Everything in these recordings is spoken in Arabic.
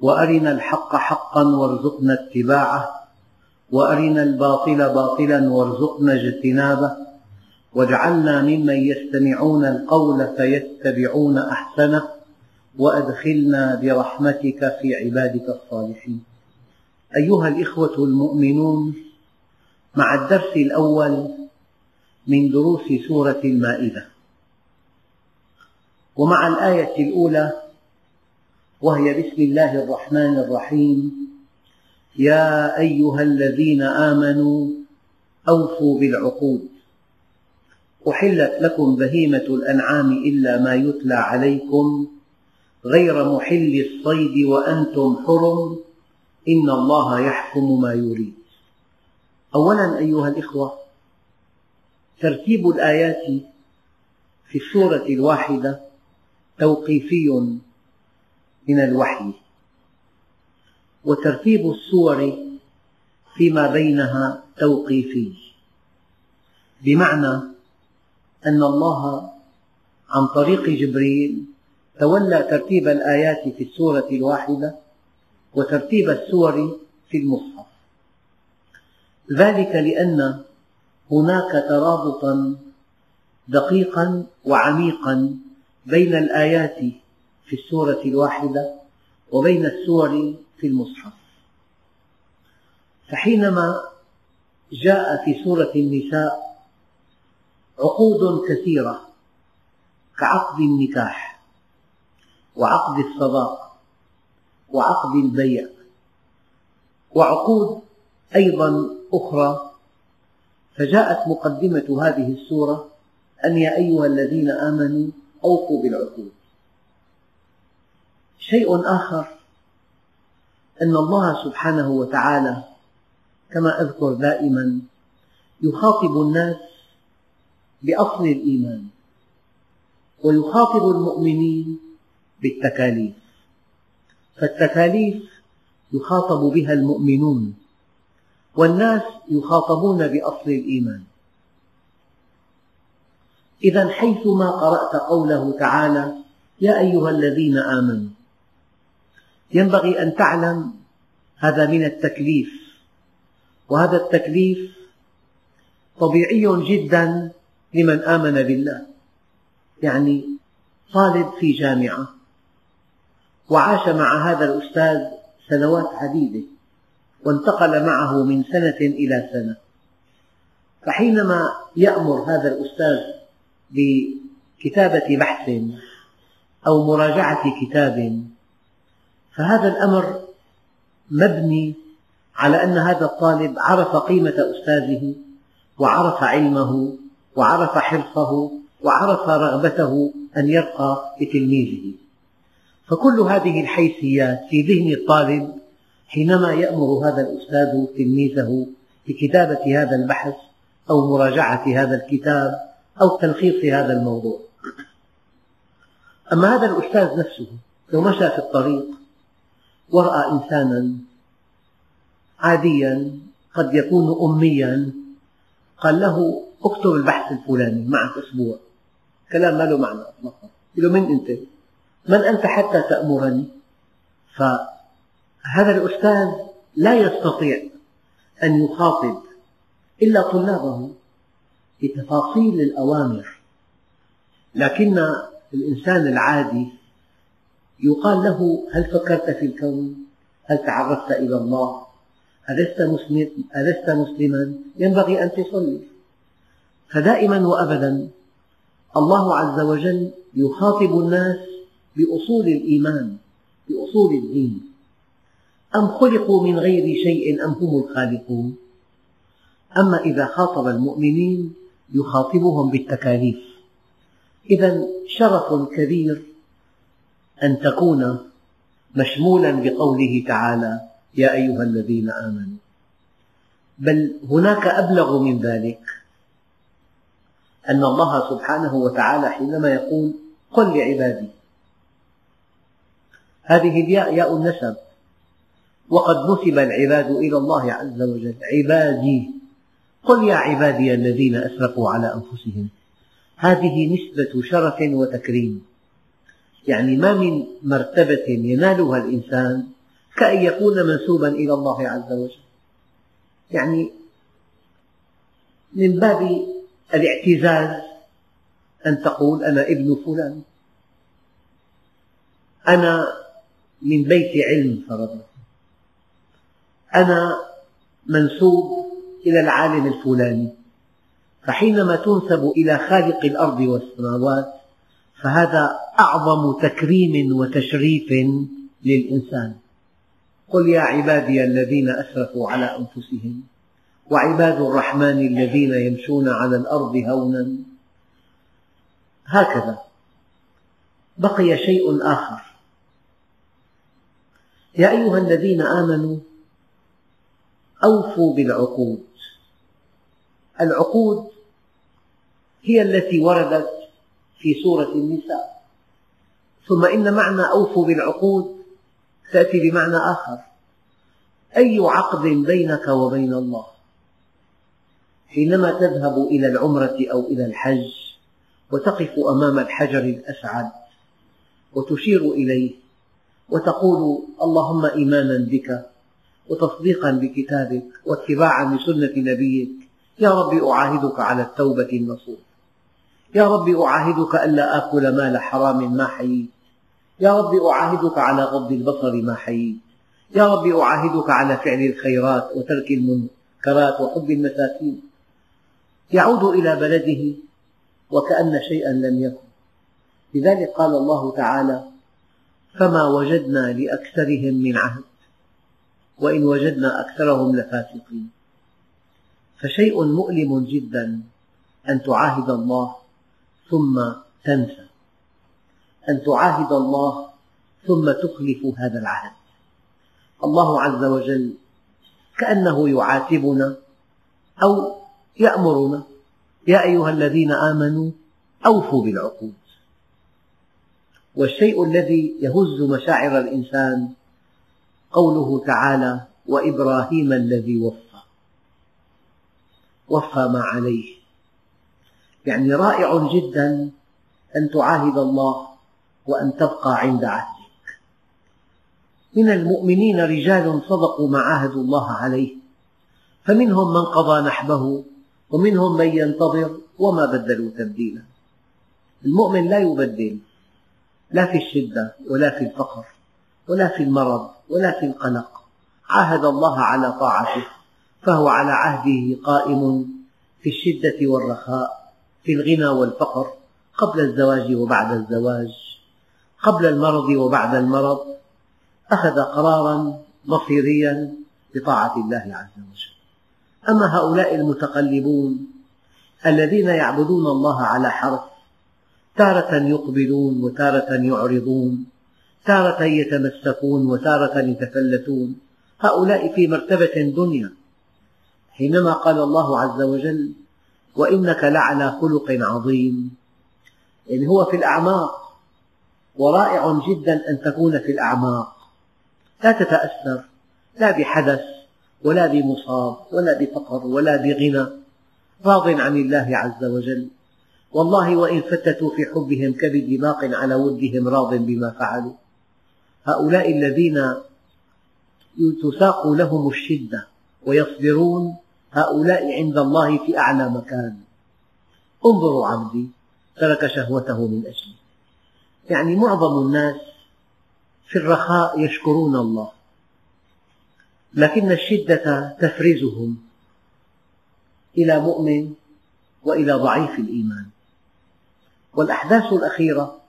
وأرنا الحق حقا وارزقنا اتباعه وأرنا الباطل باطلا وارزقنا اجتنابه واجعلنا ممن يستمعون القول فيتبعون أحسنه وأدخلنا برحمتك في عبادك الصالحين. أيها الإخوة المؤمنون مع الدرس الأول من دروس سورة المائدة ومع الآية الأولى وهي بسم الله الرحمن الرحيم. يا أيها الذين آمنوا أوفوا بالعقود. أحلت لكم بهيمة الأنعام إلا ما يتلى عليكم غير محل الصيد وأنتم حرم. إن الله يحكم ما يريد. أولا أيها الإخوة ترتيب الآيات في السورة الواحدة توقيفي من الوحي وترتيب السور فيما بينها توقيفي بمعنى أن الله عن طريق جبريل تولى ترتيب الآيات في السورة الواحدة وترتيب السور في المصحف. ذلك لأن هناك ترابطا دقيقا وعميقا بين الآيات في السورة الواحدة وبين السور في المصحف. فحينما جاء في سورة النساء عقود كثيرة كعقد النكاح وعقد الصداق وعقد البيع وعقود أيضا أخرى فجاءت مقدمة هذه السورة أن يا أيها الذين آمنوا أوفوا بالعقود. شيء آخر. أن الله سبحانه وتعالى كما أذكر دائما يخاطب الناس بأصل الإيمان ويخاطب المؤمنين بالتكاليف. فالتكاليف يخاطب بها المؤمنون والناس يخاطبون بأصل الإيمان. إذا حيثما قرأت قوله تعالى يا أيها الذين آمنوا ينبغي أن تعلم هذا من التكليف. وهذا التكليف طبيعي جدا لمن آمن بالله يعني طالب في جامعة وعاش مع هذا الأستاذ سنوات عديدة وانتقل معه من سنة إلى سنة. فحينما يأمر هذا الأستاذ بكتابة بحث أو مراجعة كتاب فهذا الأمر مبني على أن هذا الطالب عرف قيمة أستاذه وعرف علمه وعرف حرصه وعرف رغبته أن يرقى بتلميذه فكل هذه الحيثيات في ذهن الطالب حينما يأمر هذا الأستاذ تلميذه بكتابة هذا البحث أو مراجعة هذا الكتاب أو تلخيص هذا الموضوع. أما هذا الأستاذ نفسه لو مشى في الطريق ورأى إنسانا عاديا قد يكون أميا قال له اكتب البحث الفلاني معك أسبوع كلام ما له معنى أطلقا قال من أنت؟ من أنت حتى تأمرني؟ فهذا الأستاذ لا يستطيع أن يخاطب إلا طلابه بتفاصيل الأوامر لكن الإنسان العادي يقال له هل فكرت في الكون؟ هل تعرفت إلى الله؟ ألست, مسلم ألست مسلما؟ ينبغي أن تصلي فدائما وأبدا الله عز وجل يخاطب الناس بأصول الإيمان بأصول الدين أم خلقوا من غير شيء أم هم الخالقون أما إذا خاطب المؤمنين يخاطبهم بالتكاليف إذا شرف كبير أن تكون مشمولا بقوله تعالى يا أيها الذين آمنوا. بل هناك أبلغ من ذلك أن الله سبحانه وتعالى حينما يقول قل لعبادي. هذه الياء ياء النسب. وقد نسب العباد إلى الله عز وجل. عبادي. قل يا عبادي الذين أسرفوا على أنفسهم. هذه نسبة شرف وتكريم. يعني ما من مرتبة ينالها الإنسان كأن يكون منسوبا إلى الله عز وجل. يعني من باب الاعتزاز أن تقول أنا ابن فلان. أنا من بيت علم فرضا. أنا منسوب إلى العالم الفلاني. فحينما تنسب إلى خالق الأرض والسماوات فهذا أعظم تكريم وتشريف للإنسان. قل يا عبادي الذين أسرفوا على أنفسهم وعباد الرحمن الذين يمشون على الأرض هونا. هكذا بقي شيء آخر. يا أيها الذين آمنوا أوفوا بالعقود. العقود هي التي وردت في سورة النساء. ثم إن معنى أوفوا بالعقود تأتي بمعنى آخر. أي عقد بينك وبين الله؟ حينما تذهب إلى العمرة أو إلى الحج وتقف أمام الحجر الأسعد وتشير إليه وتقول اللهم إيمانا بك وتصديقا بكتابك واتباعا لسنة نبيك يا رب أعاهدك على التوبة النصوح. يا رب أعاهدك ألا آكل مال حرام ما حييت. يا رب أعاهدك على غض البصر ما حييت. يا رب أعاهدك على فعل الخيرات وترك المنكرات وحب المساكين. يعود إلى بلده وكأن شيئا لم يكن. لذلك قال الله تعالى فما وجدنا لأكثرهم من عهد وإن وجدنا أكثرهم لفاسقين. فشيء مؤلم جدا أن تعاهد الله ثم تنسى. أن تعاهد الله ثم تخلف هذا العهد. الله عز وجل كأنه يعاتبنا أو يأمرنا يا أيها الذين آمنوا أوفوا بالعقود. والشيء الذي يهز مشاعر الإنسان قوله تعالى وإبراهيم الذي وفى. وفى ما عليه. يعني رائع جدا أن تعاهد الله وأن تبقى عند عهدك. من المؤمنين رجال صدقوا ما عاهدوا الله عليه فمنهم من قضى نحبه ومنهم من ينتظر وما بدلوا تبديلا. المؤمن لا يبدل لا في الشدة ولا في الفقر ولا في المرض ولا في القلق. عاهد الله على طاعته فهو على عهده قائم في الشدة والرخاء. في الغنى والفقر قبل الزواج وبعد الزواج قبل المرض وبعد المرض أخذ قرارا مصيريا بطاعة الله عز وجل. أما هؤلاء المتقلبون الذين يعبدون الله على حرف تارة يقبلون وتارة يعرضون تارة يتمسكون وتارة يتفلتون هؤلاء في مرتبة دنيا. حينما قال الله عز وجل وإنك لعلى خلق عظيم. يعني هو في الأعماق ورائع جدا أن تكون في الأعماق. لا تتأثر لا بحدث ولا بمصاب ولا بفقر ولا بغنى. راض عن الله عز وجل. والله وإن فتتوا في حبهم كبد باق على ودهم راض بما فعلوا. هؤلاء الذين تساق لهم الشدة ويصبرون هؤلاء عند الله في أعلى مكان. انظروا عبدي ترك شهوته من أجلي. يعني معظم الناس في الرخاء يشكرون الله لكن الشدة تفرزهم إلى مؤمن وإلى ضعيف الإيمان. والأحداث الأخيرة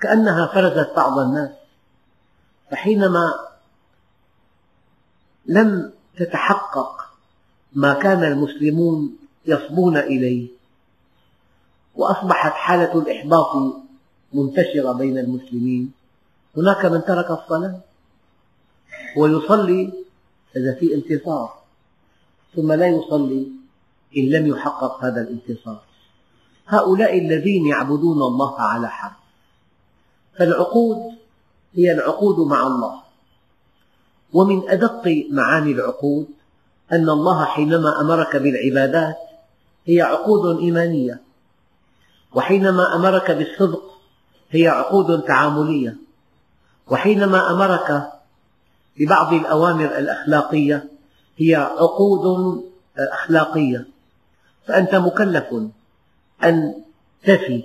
كأنها فرزت بعض الناس فحينما لم تتحقق ما كان المسلمون يصبون إليه. وأصبحت حالة الإحباط منتشرة بين المسلمين. هناك من ترك الصلاة ويصلي إذا في انتصار ثم لا يصلي إن لم يحقق هذا الانتصار. هؤلاء الذين يعبدون الله على حرف. فالعقود هي العقود مع الله. ومن أدق معاني العقود أن الله حينما أمرك بالعبادات هي عقود إيمانية وحينما أمرك بالصدق هي عقود تعاملية وحينما أمرك ببعض الأوامر الأخلاقية هي عقود أخلاقية. فأنت مكلف أن تفي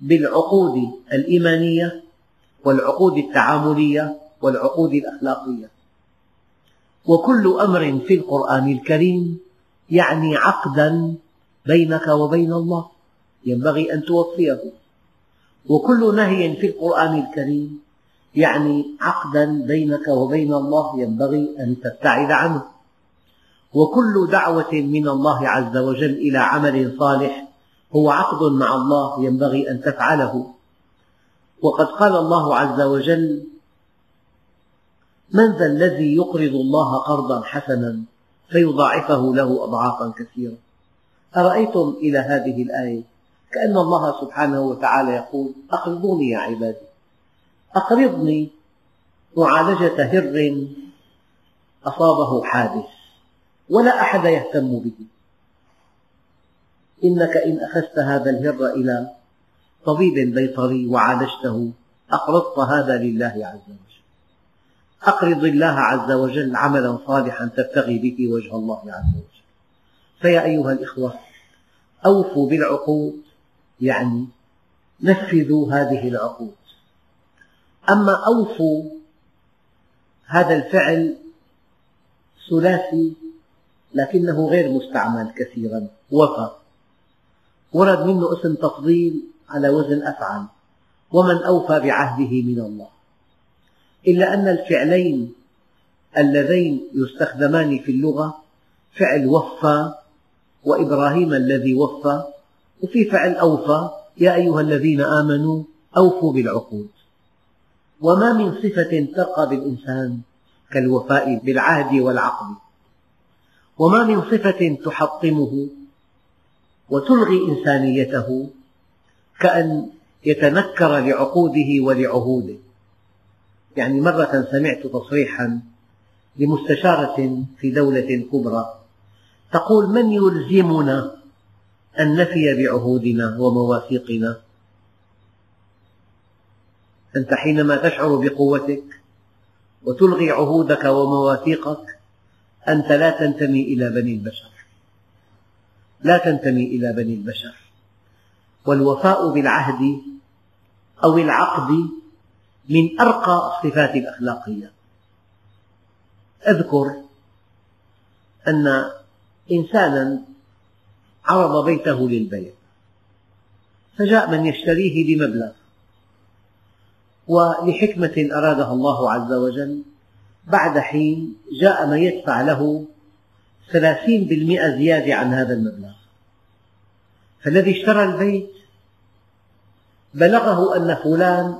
بالعقود الإيمانية والعقود التعاملية والعقود الأخلاقية. وكل أمر في القرآن الكريم يعني عقدا بينك وبين الله. ينبغي أن توفيه. وكل نهي في القرآن الكريم يعني عقدا بينك وبين الله ينبغي أن تبتعد عنه. وكل دعوة من الله عز وجل إلى عمل صالح هو عقد مع الله ينبغي أن تفعله. وقد قال الله عز وجل من ذا الذي يقرض الله قرضا حسنا فيضاعفه له أضعافا كثيرة؟ أرأيتم إلى هذه الآية؟ كأن الله سبحانه وتعالى يقول أقرضوني يا عبادي. أقرضني معالجة هر أصابه حادث ولا أحد يهتم به. إنك إن أخذت هذا الهر إلى طبيب بيطري وعالجته أقرضت هذا لله عز وجل. أقرض الله عز وجل عملا صالحا تبتغي به وجه الله عز وجل. فيا أيها الإخوة أوفوا بالعقود يعني نفذوا هذه العقود. أما أوفوا هذا الفعل ثلاثي لكنه غير مستعمل كثيرا وفى ورد منه اسم تفضيل على وزن أفعل. ومن أوفى بعهده من الله. إلا أن الفعلين اللذين يستخدمان في اللغة فعل وفى وإبراهيم الذي وفى وفي فعل أوفى يا أيها الذين آمنوا أوفوا بالعقود. وما من صفة ترقى بالإنسان كالوفاء بالعهد والعقد. وما من صفة تحطمه وتلغي إنسانيته كأن يتنكر لعقوده ولعهوده. يعني مرة سمعت تصريحا لمستشارة في دولة كبرى تقول من يلزمنا أن نفي بعهودنا ومواثيقنا؟ أنت حينما تشعر بقوتك وتلغي عهودك ومواثيقك أنت لا تنتمي إلى بني البشر. لا تنتمي إلى بني البشر. والوفاء بالعهد أو العقد من أرقى الصفات الأخلاقية. أذكر أن إنسانا عرض بيته للبيع فجاء من يشتريه بمبلغ ولحكمة أرادها الله عز وجل بعد حين جاء من يدفع له ثلاثين بالمئة زيادة عن هذا المبلغ. فالذي اشترى البيت بلغه أن فلان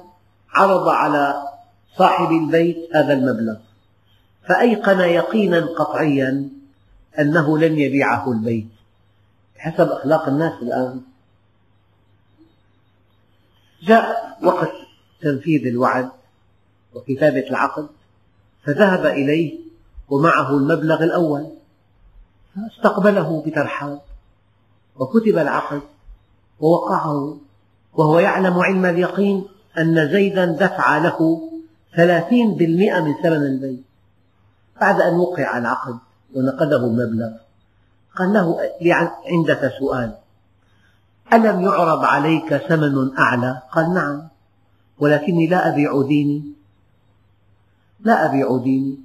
عرض على صاحب البيت هذا المبلغ فأيقن يقينا قطعيا أنه لن يبيعه البيت. حسب أخلاق الناس الآن. جاء وقت تنفيذ الوعد وكتابة العقد فذهب إليه ومعه المبلغ الأول فاستقبله بترحاب وكتب العقد ووقعه وهو يعلم علم اليقين أن زيدا دفع له ثلاثين بالمئة من ثمن البيت. بعد أن وقع العقد ونقده المبلغ قال له عندك سؤال. ألم يعرض عليك ثمن أعلى؟ قال نعم. ولكني لا أبيع ديني. لا أبيع ديني.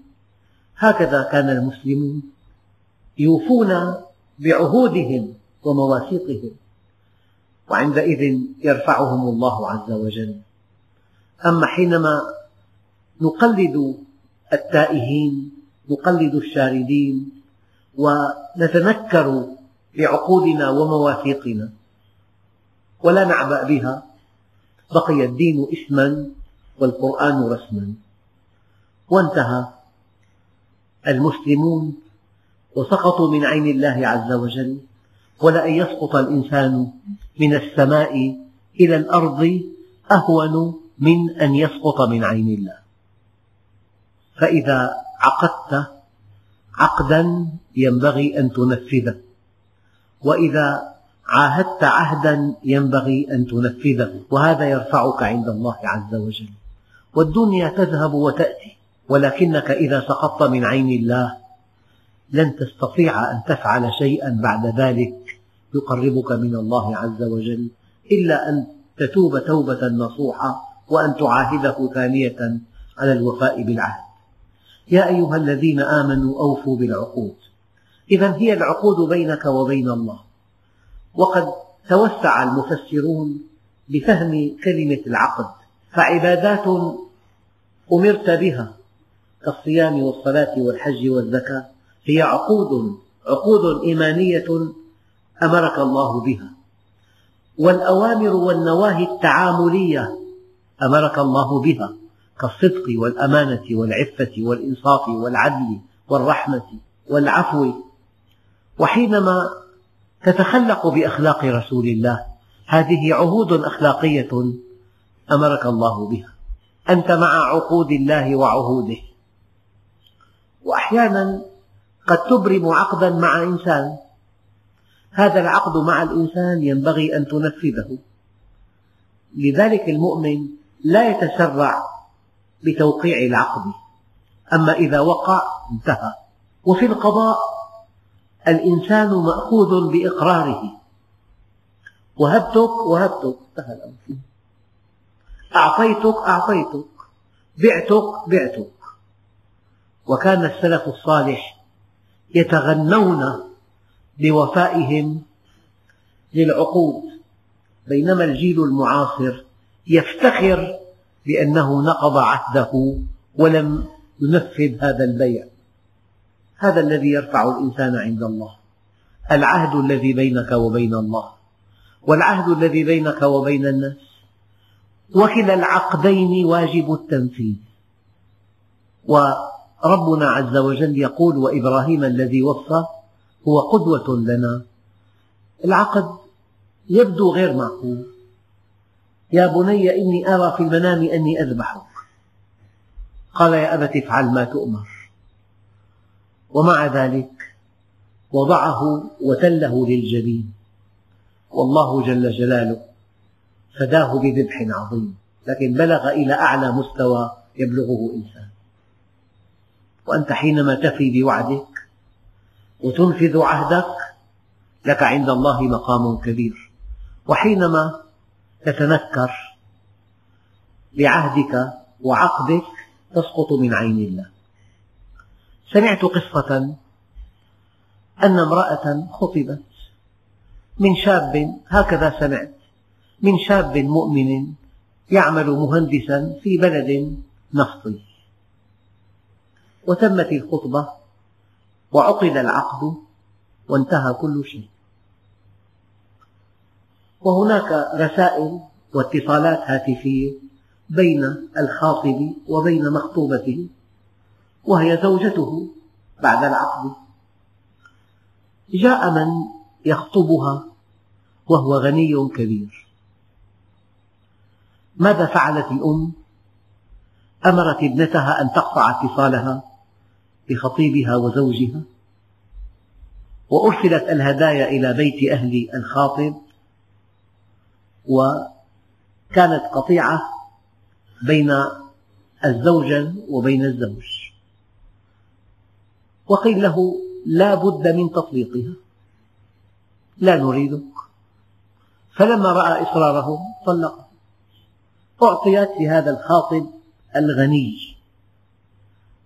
هكذا كان المسلمون يوفون بعهودهم ومواثيقهم وعندئذ يرفعهم الله عز وجل. أما حينما نقلد التائهين نقلد الشاردين ونتنكر بعقودنا ومواثيقنا ولا نعبأ بها بقي الدين اسما والقرآن رسما. وانتهى. المسلمون وسقطوا من عين الله عز وجل ولأن يسقط الإنسان من السماء إلى الأرض أهون من أن يسقط من عين الله. فإذا عقدت عقدا ينبغي أن تنفذه. وإذا عاهدت عهدا ينبغي أن تنفذه. وهذا يرفعك عند الله عز وجل. والدنيا تذهب وتأتي. ولكنك إذا سقطت من عين الله لن تستطيع أن تفعل شيئا بعد ذلك يقربك من الله عز وجل. إلا أن تتوب توبة نصوحة وأن تعاهده ثانية على الوفاء بالعهد. يا أيها الذين آمنوا أوفوا بالعقود. إذا هي العقود بينك وبين الله. وقد توسع المفسرون بفهم كلمة العقد. فعبادات أمرت بها كالصيام والصلاة والحج والزكاة. هي عقود عقود إيمانية أمرك الله بها. والأوامر والنواهي التعاملية أمرك الله بها كالصدق والأمانة والعفة والإنصاف والعدل والرحمة والعفو. وحينما تتخلق بأخلاق رسول الله هذه عهود أخلاقية أمرك الله بها. أنت مع عقود الله وعهوده. وأحيانا قد تبرم عقدا مع إنسان. هذا العقد مع الإنسان ينبغي أن تنفذه. لذلك المؤمن لا يتسرع بتوقيع العقد. أما إذا وقع انتهى. وفي القضاء الإنسان مأخوذ بإقراره. وهبتك وهبتك. انتهى الأمر. أعطيتك أعطيتك. بعتك بعتك. وكان السلف الصالح يتغنون بوفائهم للعقود. بينما الجيل المعاصر يفتخر بأنه نقض عهده ولم ينفذ هذا البيع. هذا الذي يرفع الإنسان عند الله. العهد الذي بينك وبين الله. والعهد الذي بينك وبين الناس. وكلا العقدين واجب التنفيذ. وربنا عز وجل يقول وإبراهيم الذي وفى هو قدوة لنا. العقد يبدو غير معقول. يا بني إني أرى في المنام أني أذبحك. قال يا أبت افعل ما تؤمر. ومع ذلك وضعه وتله للجبين. والله جل جلاله فداه بذبح عظيم. لكن بلغ إلى أعلى مستوى يبلغه إنسان. وأنت حينما تفي بوعدك وتنفذ عهدك لك عند الله مقام كبير. وحينما تتنكر لعهدك وعقدك تسقط من عين الله. سمعت قصة أن امرأة خطبت من شاب هكذا سمعت من شاب مؤمن يعمل مهندسا في بلد نفطي. وتمت الخطبة وعقد العقد وانتهى كل شيء. وهناك رسائل واتصالات هاتفية بين الخاطب وبين مخطوبته وهي زوجته بعد العقد جاء من يخطبها وهو غني كبير ماذا فعلت الأم؟ أمرت ابنتها أن تقطع اتصالها بخطيبها وزوجها وأرسلت الهدايا إلى بيت أهل الخاطب وكانت قطيعة بين الزوجة وبين الزوج. وقيل له لا بد من تطليقها لا نريدك. فلما رأى إصرارهم طلقها أعطيت لهذا الخاطب الغني.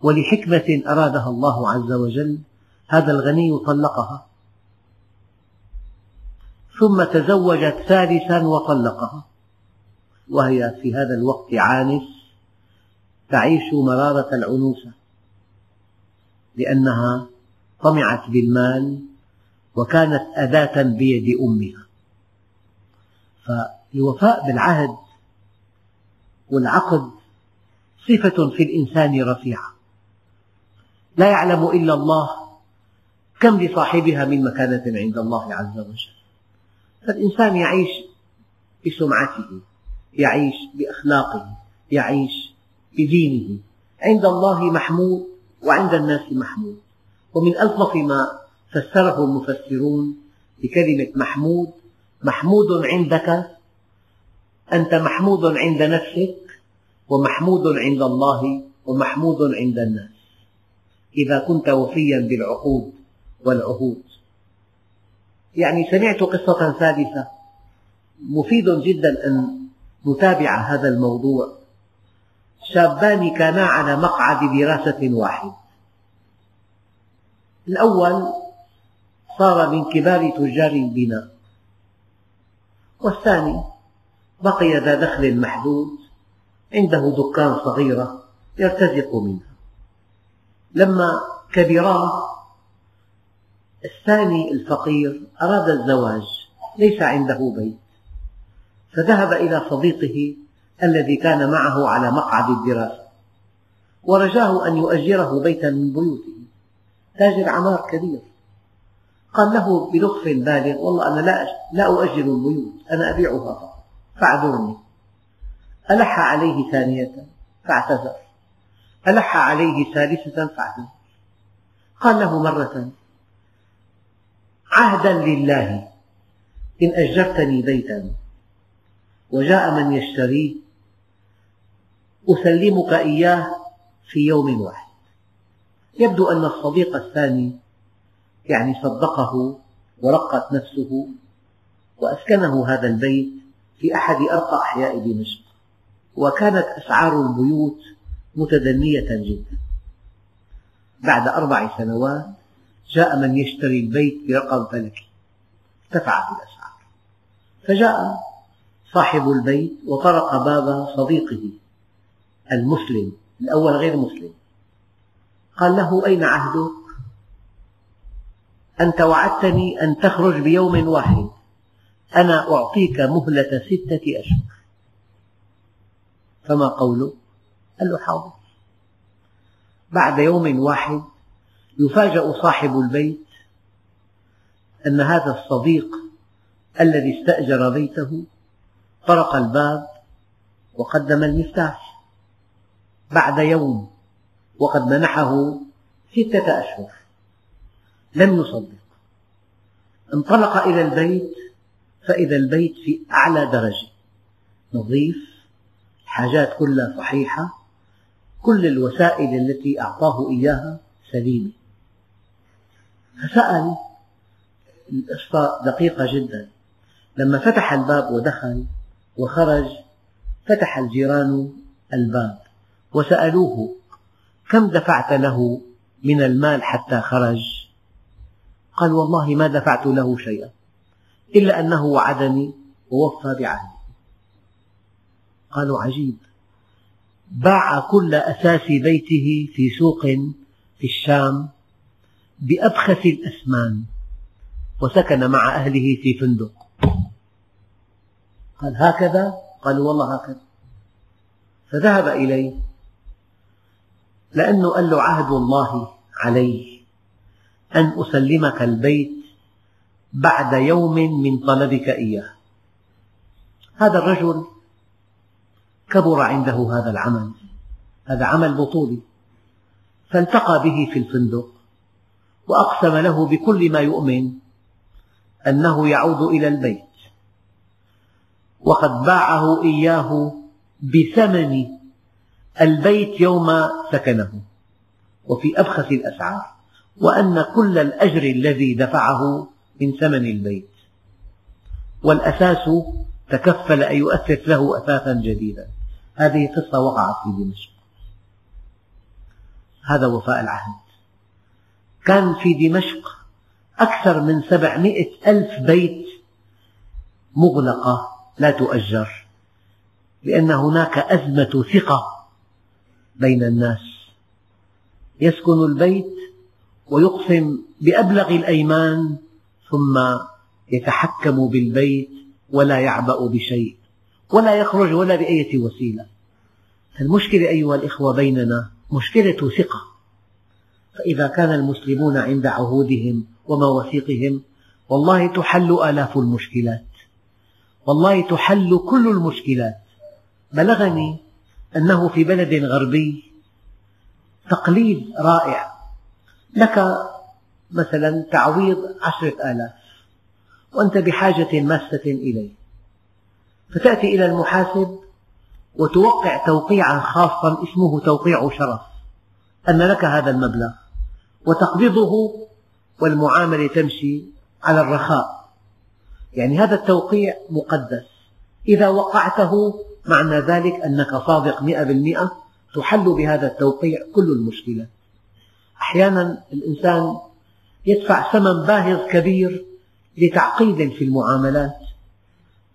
ولحكمة أرادها الله عز وجل هذا الغني طلقها. ثم تزوجت ثالثا وطلقها. وهي في هذا الوقت عانس تعيش مرارة العنوسة لأنها طمعت بالمال وكانت أداة بيد أمها. فالوفاء بالعهد والعقد صفة في الإنسان رفيعة. لا يعلم إلا الله كم لصاحبها من مكانة عند الله عز وجل. فالإنسان يعيش بسمعته يعيش بأخلاقه يعيش بدينه. عند الله محمود وعند الناس محمود. ومن ألطف ما فسره المفسرون بكلمة محمود محمود عندك أنت محمود عند نفسك ومحمود عند الله ومحمود عند الناس. إذا كنت وفيا بالعقود والعهود. يعني سمعت قصة ثالثة مفيد جدا أن نتابع هذا الموضوع. شابان كانا على مقعد دراسة واحد. الأول صار من كبار تجار البناء. والثاني بقي ذا دخل محدود عنده دكان صغيرة يرتزق منها. لما كبرا الثاني الفقير أراد الزواج ليس عنده بيت. فذهب إلى صديقه الذي كان معه على مقعد الدراسة ورجاه أن يؤجره بيتا من بيوته تاجر عمار كبير. قال له بلطف بالغ والله أنا لا لا أؤجر البيوت أنا أبيعها فقط فاعذرني. ألح عليه ثانية فاعتذر. ألح عليه ثالثة فاعتذر. قال له مرة عهدا لله. إن أجرتني بيتا وجاء من يشتريه أسلمك إياه في يوم واحد. يبدو أن الصديق الثاني يعني صدقه ورقت نفسه وأسكنه هذا البيت في أحد أرقى أحياء دمشق. وكانت أسعار البيوت متدنية جدا. بعد أربع سنوات جاء من يشتري البيت برقم فلكي ارتفعت الأسعار. فجاء صاحب البيت وطرق باب صديقه المسلم الأول غير مسلم. قال له أين عهدك؟ أنت وعدتني أن تخرج بيوم واحد. أنا أعطيك مهلة ستة أشهر. فما قوله؟ قال له حاضر. بعد يوم واحد يفاجأ صاحب البيت أن هذا الصديق الذي استأجر بيته طرق الباب وقدم المفتاح بعد يوم وقد منحه ستة أشهر. لم يصدق. انطلق إلى البيت فإذا البيت في أعلى درجة. نظيف الحاجات كلها صحيحة كل الوسائل التي أعطاه إياها سليمة. فسأل. القصة دقيقة جدا. لما فتح الباب ودخل وخرج فتح الجيران الباب وسألوه كم دفعت له من المال حتى خرج؟ قال والله ما دفعت له شيئا إلا أنه وعدني ووفى بعهده. قالوا عجيب. باع كل أساس بيته في سوق في الشام بأبخس الأثمان وسكن مع أهله في فندق. قال هكذا؟ قالوا والله هكذا. فذهب إليه. لأنه قال له عهد الله علي أن أسلمك البيت بعد يوم من طلبك إياه. هذا الرجل كبر عنده هذا العمل. هذا عمل بطولي. فالتقى به في الفندق. وأقسم له بكل ما يؤمن أنه يعود إلى البيت. وقد باعه إياه بثمن البيت يوم سكنه. وفي أبخس الأسعار وأن كل الأجر الذي دفعه من ثمن البيت. والأساس تكفل أن يؤسس له أساسا جديدا. هذه قصة وقعت في دمشق. هذا وفاء العهد. كان في دمشق أكثر من سبعمئة ألف بيت مغلقة لا تؤجر لأن هناك أزمة ثقة بين الناس. يسكن البيت ويقسم بأبلغ الأيمان ثم يتحكم بالبيت ولا يعبأ بشيء ولا يخرج ولا بأية وسيلة. المشكلة أيها الإخوة بيننا مشكلة ثقة. فإذا كان المسلمون عند عهودهم ومواثيقهم والله تحل آلاف المشكلات. والله تحل كل المشكلات. بلغني أنه في بلد غربي تقليد رائع. لك مثلا تعويض عشرة آلاف وأنت بحاجة ماسة إليه. فتأتي إلى المحاسب وتوقع توقيعا خاصا اسمه توقيع شرف أن لك هذا المبلغ. وتقبضه والمعاملة تمشي على الرخاء. يعني هذا التوقيع مقدس. إذا وقعته معنى ذلك أنك صادق مئة بالمئة تحل بهذا التوقيع كل المشكلات أحيانا الإنسان يدفع ثمن باهظ كبير لتعقيد في المعاملات.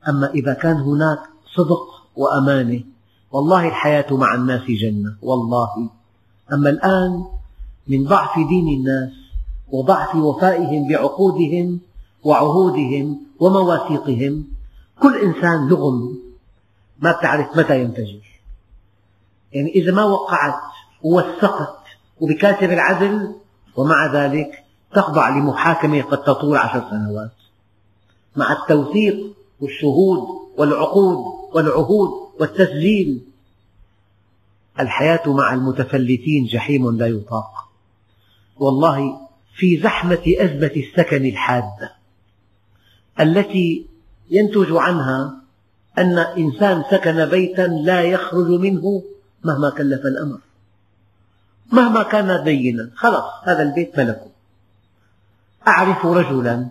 أما إذا كان هناك صدق وأمانة والله الحياة مع الناس جنة والله. أما الآن من ضعف دين الناس وضعف وفائهم بعقودهم وعهودهم ومواثيقهم. كل إنسان لغم ما تعرف متى ينفجر يعني إذا ما وقعت ووثقت وبكاتب العدل ومع ذلك تخضع لمحاكمة قد تطول عشر سنوات. مع التوثيق والشهود والعقود والعهود والتسجيل الحياة مع المتفلتين جحيم لا يطاق. والله في زحمة أزمة السكن الحادة التي ينتج عنها أن إنسان سكن بيتا لا يخرج منه مهما كلف الأمر. مهما كان دينا خلاص هذا البيت ملكه. أعرف رجلا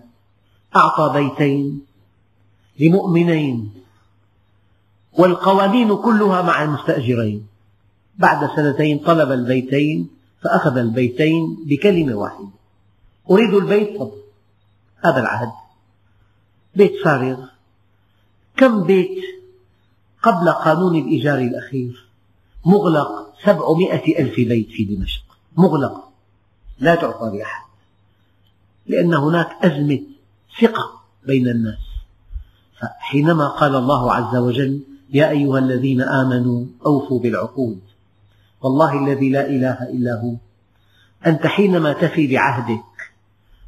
أعطى بيتين لمؤمنين والقوانين كلها مع المستأجرين. بعد سنتين طلب البيتين فأخذ البيتين بكلمة واحدة. أريد البيت فضل هذا العهد. بيت فارغ. كم بيت قبل قانون الإيجار الأخير؟ مغلق سبعمائة ألف بيت في دمشق. مغلق. لا تعطى لأحد. لأن هناك أزمة ثقة بين الناس. فحينما قال الله عز وجل يا أيها الذين آمنوا أوفوا بالعقود. والله الذي لا إله إلا هو. أنت حينما تفي بعهدك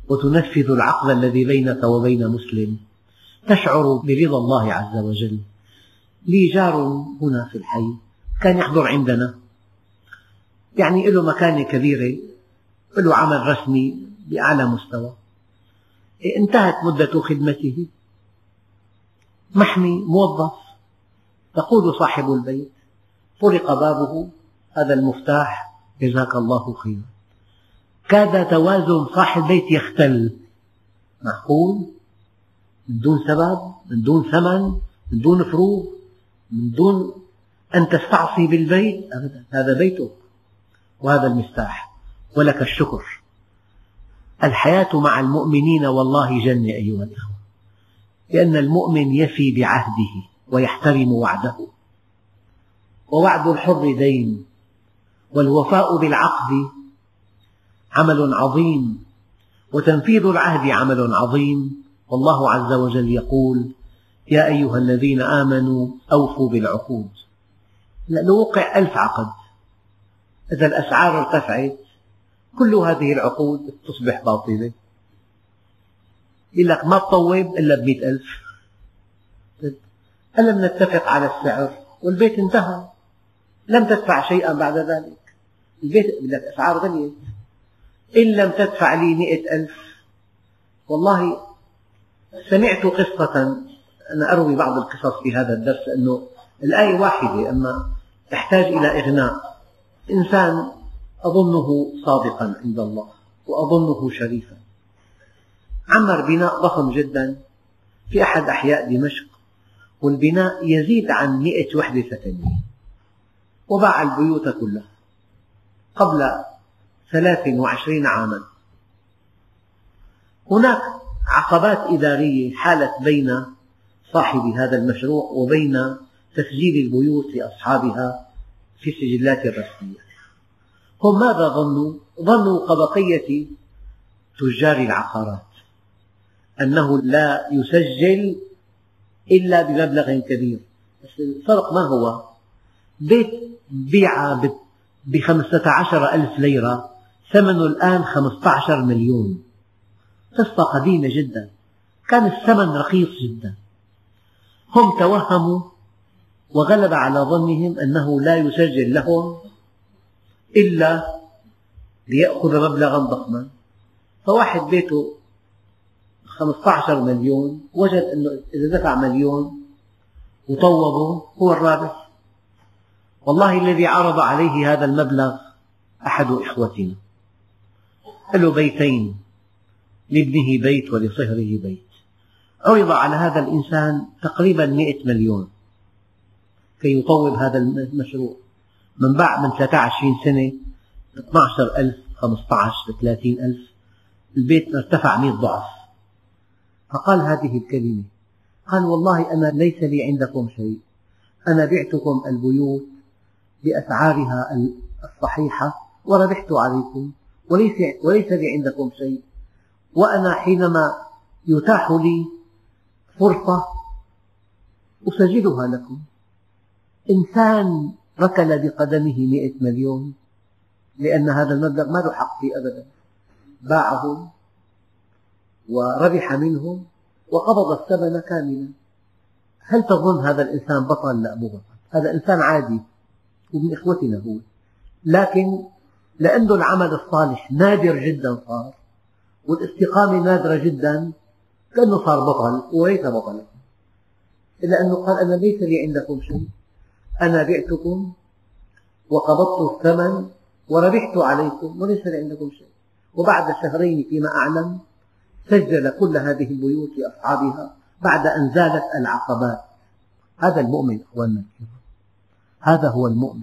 وتنفذ العقد الذي بينك وبين مسلم تشعر برضا الله عز وجل. لي جار هنا في الحي كان يحضر عندنا. يعني له مكانة كبيرة له عمل رسمي بأعلى مستوى. انتهت مدة خدمته. محمي موظف يقول صاحب البيت. طرق بابه. هذا المفتاح. جزاك الله خيرا. كاد توازن صاحب البيت يختل. معقول من دون سبب من دون ثمن من دون فروض من دون أن تستعصي بالبيت أبدا. هذا بيتك وهذا المفتاح. ولك الشكر. الحياة مع المؤمنين والله جنة أيها الأخوة. لأن المؤمن يفي بعهده ويحترم وعده. ووعد الحر دين. والوفاء بالعقد عمل عظيم وتنفيذ العهد عمل عظيم. والله عز وجل يقول يا أيها الذين آمنوا أوفوا بالعقود. لو وقع ألف عقد. إذا الأسعار ارتفعت كل هذه العقود تصبح باطلة. يقول لك ما تطوب إلا بمئة ألف. ألم نتفق على السعر؟ والبيت انتهى. لم تدفع شيئا بعد ذلك. البيت لك أسعار غليت إن لم تدفع لي مئة ألف والله سمعت قصة أنا أروي بعض القصص في هذا الدرس أنه الآية واحدة أما تحتاج إلى إغناء. إنسان أظنه صادقا عند الله وأظنه شريفا. عمر بناء ضخم جدا في أحد أحياء دمشق والبناء يزيد عن مئة وحدة سكنية وباع البيوت كلها. قبل ثلاث وعشرين عاما هناك عقبات إدارية حالت بين صاحب هذا المشروع وبين تسجيل البيوت لأصحابها في السجلات الرسمية هم ماذا ظنوا؟ ظنوا كبقية تجار العقارات أنه لا يسجل إلا بمبلغ كبير الفرق ما هو؟ بيت بيع بخمسة عشر ألف ليرة ثمنه الآن 15 مليون. قصة قديمة جدا. كان الثمن رخيص جدا. هم توهموا وغلب على ظنهم أنه لا يسجل لهم إلا ليأخذ مبلغا ضخما. فواحد بيته 15 مليون وجد أنه إذا دفع مليون وطوبه هو الرابح. والله الذي عرض عليه هذا المبلغ أحد إخوتنا له بيتين لابنه بيت ولصهره بيت. عرض على هذا الإنسان تقريبا مئة مليون. كي يطوب هذا المشروع. من بعد من 23 سنة 12 ألف 15 30 ألف البيت ارتفع 100 ضعف. فقال هذه الكلمة قال والله أنا ليس لي عندكم شيء. أنا بعتكم البيوت بأسعارها الصحيحة وربحت عليكم وليس, وليس لي عندكم شيء. وأنا حينما يتاح لي فرصة أسجلها لكم. إنسان ركل بقدمه مئة مليون لأن هذا المبلغ ما له حق فيه أبدا. باعهم وربح منهم وقبض الثمن كاملا. هل تظن هذا الإنسان بطل؟ لا مو بطل. هذا إنسان عادي. ومن إخوتنا هو. لكن لأنه العمل الصالح نادر جدا صار والاستقامة نادرة جدا كأنه صار بطل وليس بطلا إلا أنه قال أنا ليس لي عندكم شيء أنا بعتكم وقبضت الثمن وربحت عليكم وليس لي عندكم شيء. وبعد شهرين فيما أعلم سجل كل هذه البيوت لأصحابها بعد أن زالت العقبات. هذا المؤمن أخواننا هذا هو المؤمن.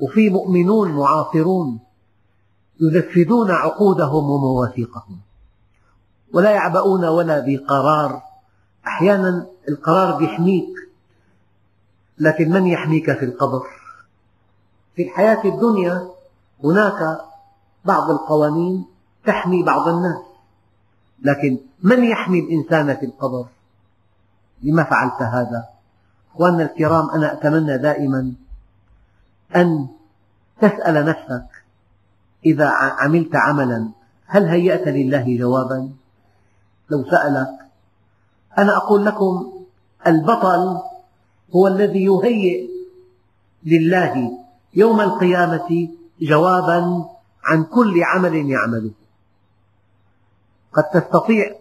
وفي مؤمنون معاصرون ينفذون عقودهم ومواثيقهم. ولا يعبؤون ولا بقرار أحيانا القرار يحميك لكن من يحميك في القبر؟ في الحياة الدنيا هناك بعض القوانين تحمي بعض الناس لكن من يحمي الإنسان في القبر؟ لما فعلت هذا؟ أخواننا الكرام أنا أتمنى دائما أن تسأل نفسك إذا عملت عملا هل هيأت لله جوابا؟ لو سألك أنا أقول لكم البطل هو الذي يهيئ لله يوم القيامة جوابا عن كل عمل يعمله. قد تستطيع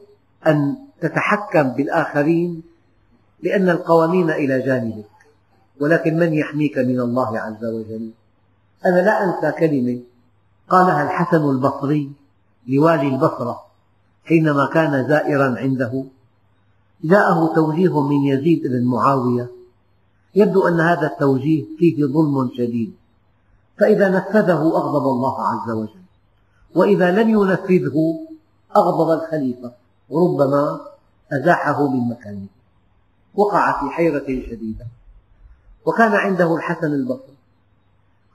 أن تتحكم بالآخرين لأن القوانين إلى جانبك. ولكن من يحميك من الله عز وجل؟ أنا لا أنسى كلمة قالها الحسن البصري لوالي البصرة حينما كان زائرا عنده. جاءه توجيه من يزيد بن معاوية. يبدو أن هذا التوجيه فيه ظلم شديد. فإذا نفذه أغضب الله عز وجل. وإذا لم ينفذه أغضب الخليفة. وربما أزاحه من مكانه. وقع في حيرة شديدة. وكان عنده الحسن البصري.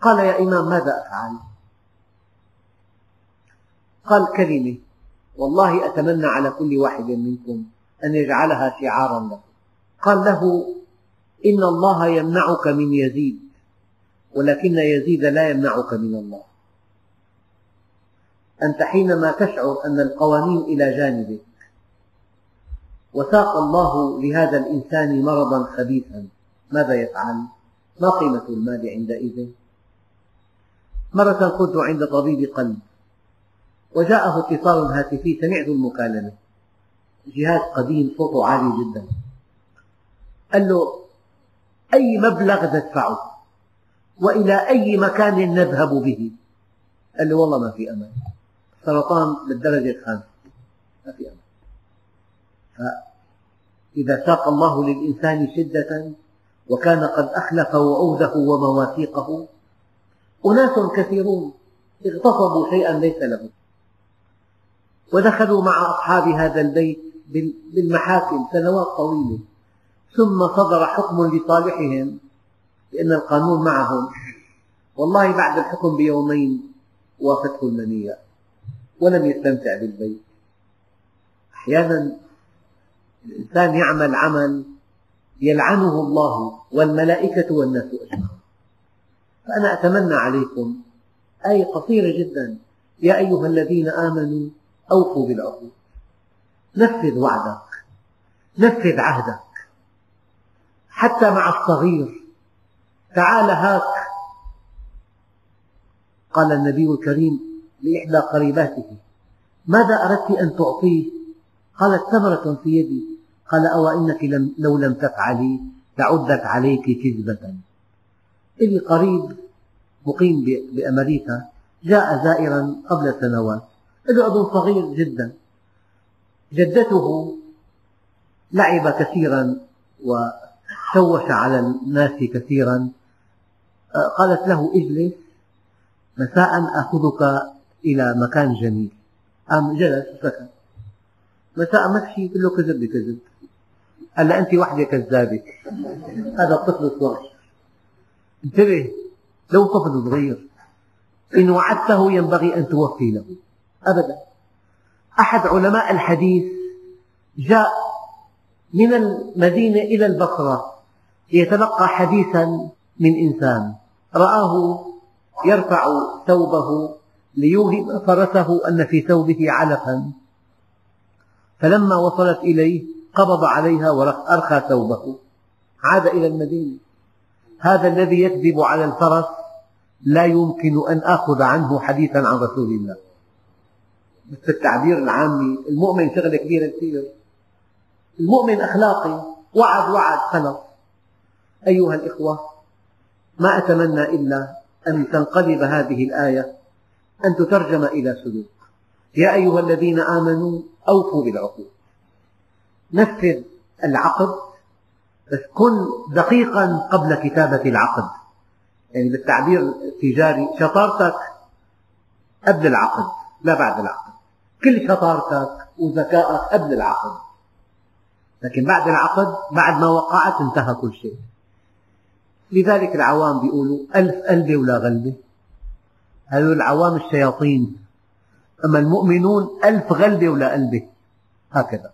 قال يا إمام ماذا أفعل؟ قال كلمة. والله أتمنى على كل واحد منكم أن يجعلها شعارا له قال له إن الله يمنعك من يزيد ولكن يزيد لا يمنعك من الله. أنت حينما تشعر أن القوانين إلى جانبك وساق الله لهذا الإنسان مرضا خبيثا ماذا يفعل؟ ما قيمة المال عندئذ؟ مرة كنت عند طبيب قلب وجاءه اتصال هاتفي سمعت المكالمة. جهاز قديم صوته عالي جدا. قال له أي مبلغ تدفعه؟ وإلى أي مكان نذهب به؟ قال له والله ما في أمل. سرطان للدرجة الخامسة. ما في أمل. فإذا ساق الله للإنسان شدة وكان قد أخلف وعوده ومواثيقه. أناس كثيرون اغتصبوا شيئا ليس لهم ودخلوا مع أصحاب هذا البيت بالمحاكم سنوات طويلة. ثم صدر حكم لصالحهم لأن القانون معهم. والله بعد الحكم بيومين وافته المنية ولم يستمتع بالبيت. أحيانا الإنسان يعمل عمل يلعنه الله والملائكة والناس أجمعون فأنا أتمنى عليكم آية قصيرة جدا. يا أيها الذين آمنوا أوفوا بالعقود نفذ وعدك. نفذ عهدك. حتى مع الصغير. تعال هاك. قال النبي الكريم لإحدى قريباته ماذا أردت أن تعطيه؟ قالت ثمرة في يدي. قال أو إنك لم لو لم تفعلي لعدت عليك كذبة. لي قريب مقيم بأمريكا جاء زائرا قبل سنوات. له أب صغير جدا. جدته لعب كثيرا وشوش على الناس كثيرا. قالت له اجلس مساء آخذك إلى مكان جميل. قام جلس وسكت مساء مشي قل له كذب بكذب. قال أنت وحدة كذابة. هذا الطفل الصغير انتبه لو طفل صغير إن وعدته ينبغي أن توفي له. أبدا. أحد علماء الحديث جاء من المدينة إلى البصرة ليتلقى حديثا من إنسان. رآه يرفع ثوبه ليوهم فرسه أن في ثوبه علفا فلما وصلت إليه قبض عليها وأرخى ثوبه. عاد إلى المدينة. هذا الذي يكذب على الفرس لا يمكن أن آخذ عنه حديثا عن رسول الله. مثل التعبير العامي المؤمن شغلة كبيرة كثير. المؤمن أخلاقي وعد وعد خلص أيها الإخوة ما أتمنى إلا أن تنقلب هذه الآية أن تترجم إلى سلوك. يا أيها الذين آمنوا أوفوا بالعقود نفذ العقد بس كن دقيقا قبل كتابة العقد. يعني بالتعبير التجاري شطارتك قبل العقد لا بعد العقد. كل شطارتك وذكائك قبل العقد. لكن بعد العقد بعد ما وقعت انتهى كل شيء. لذلك العوام بيقولوا ألف قلبة ولا غلبة. هذول العوام الشياطين. أما المؤمنون ألف غلبة ولا قلبة. هكذا.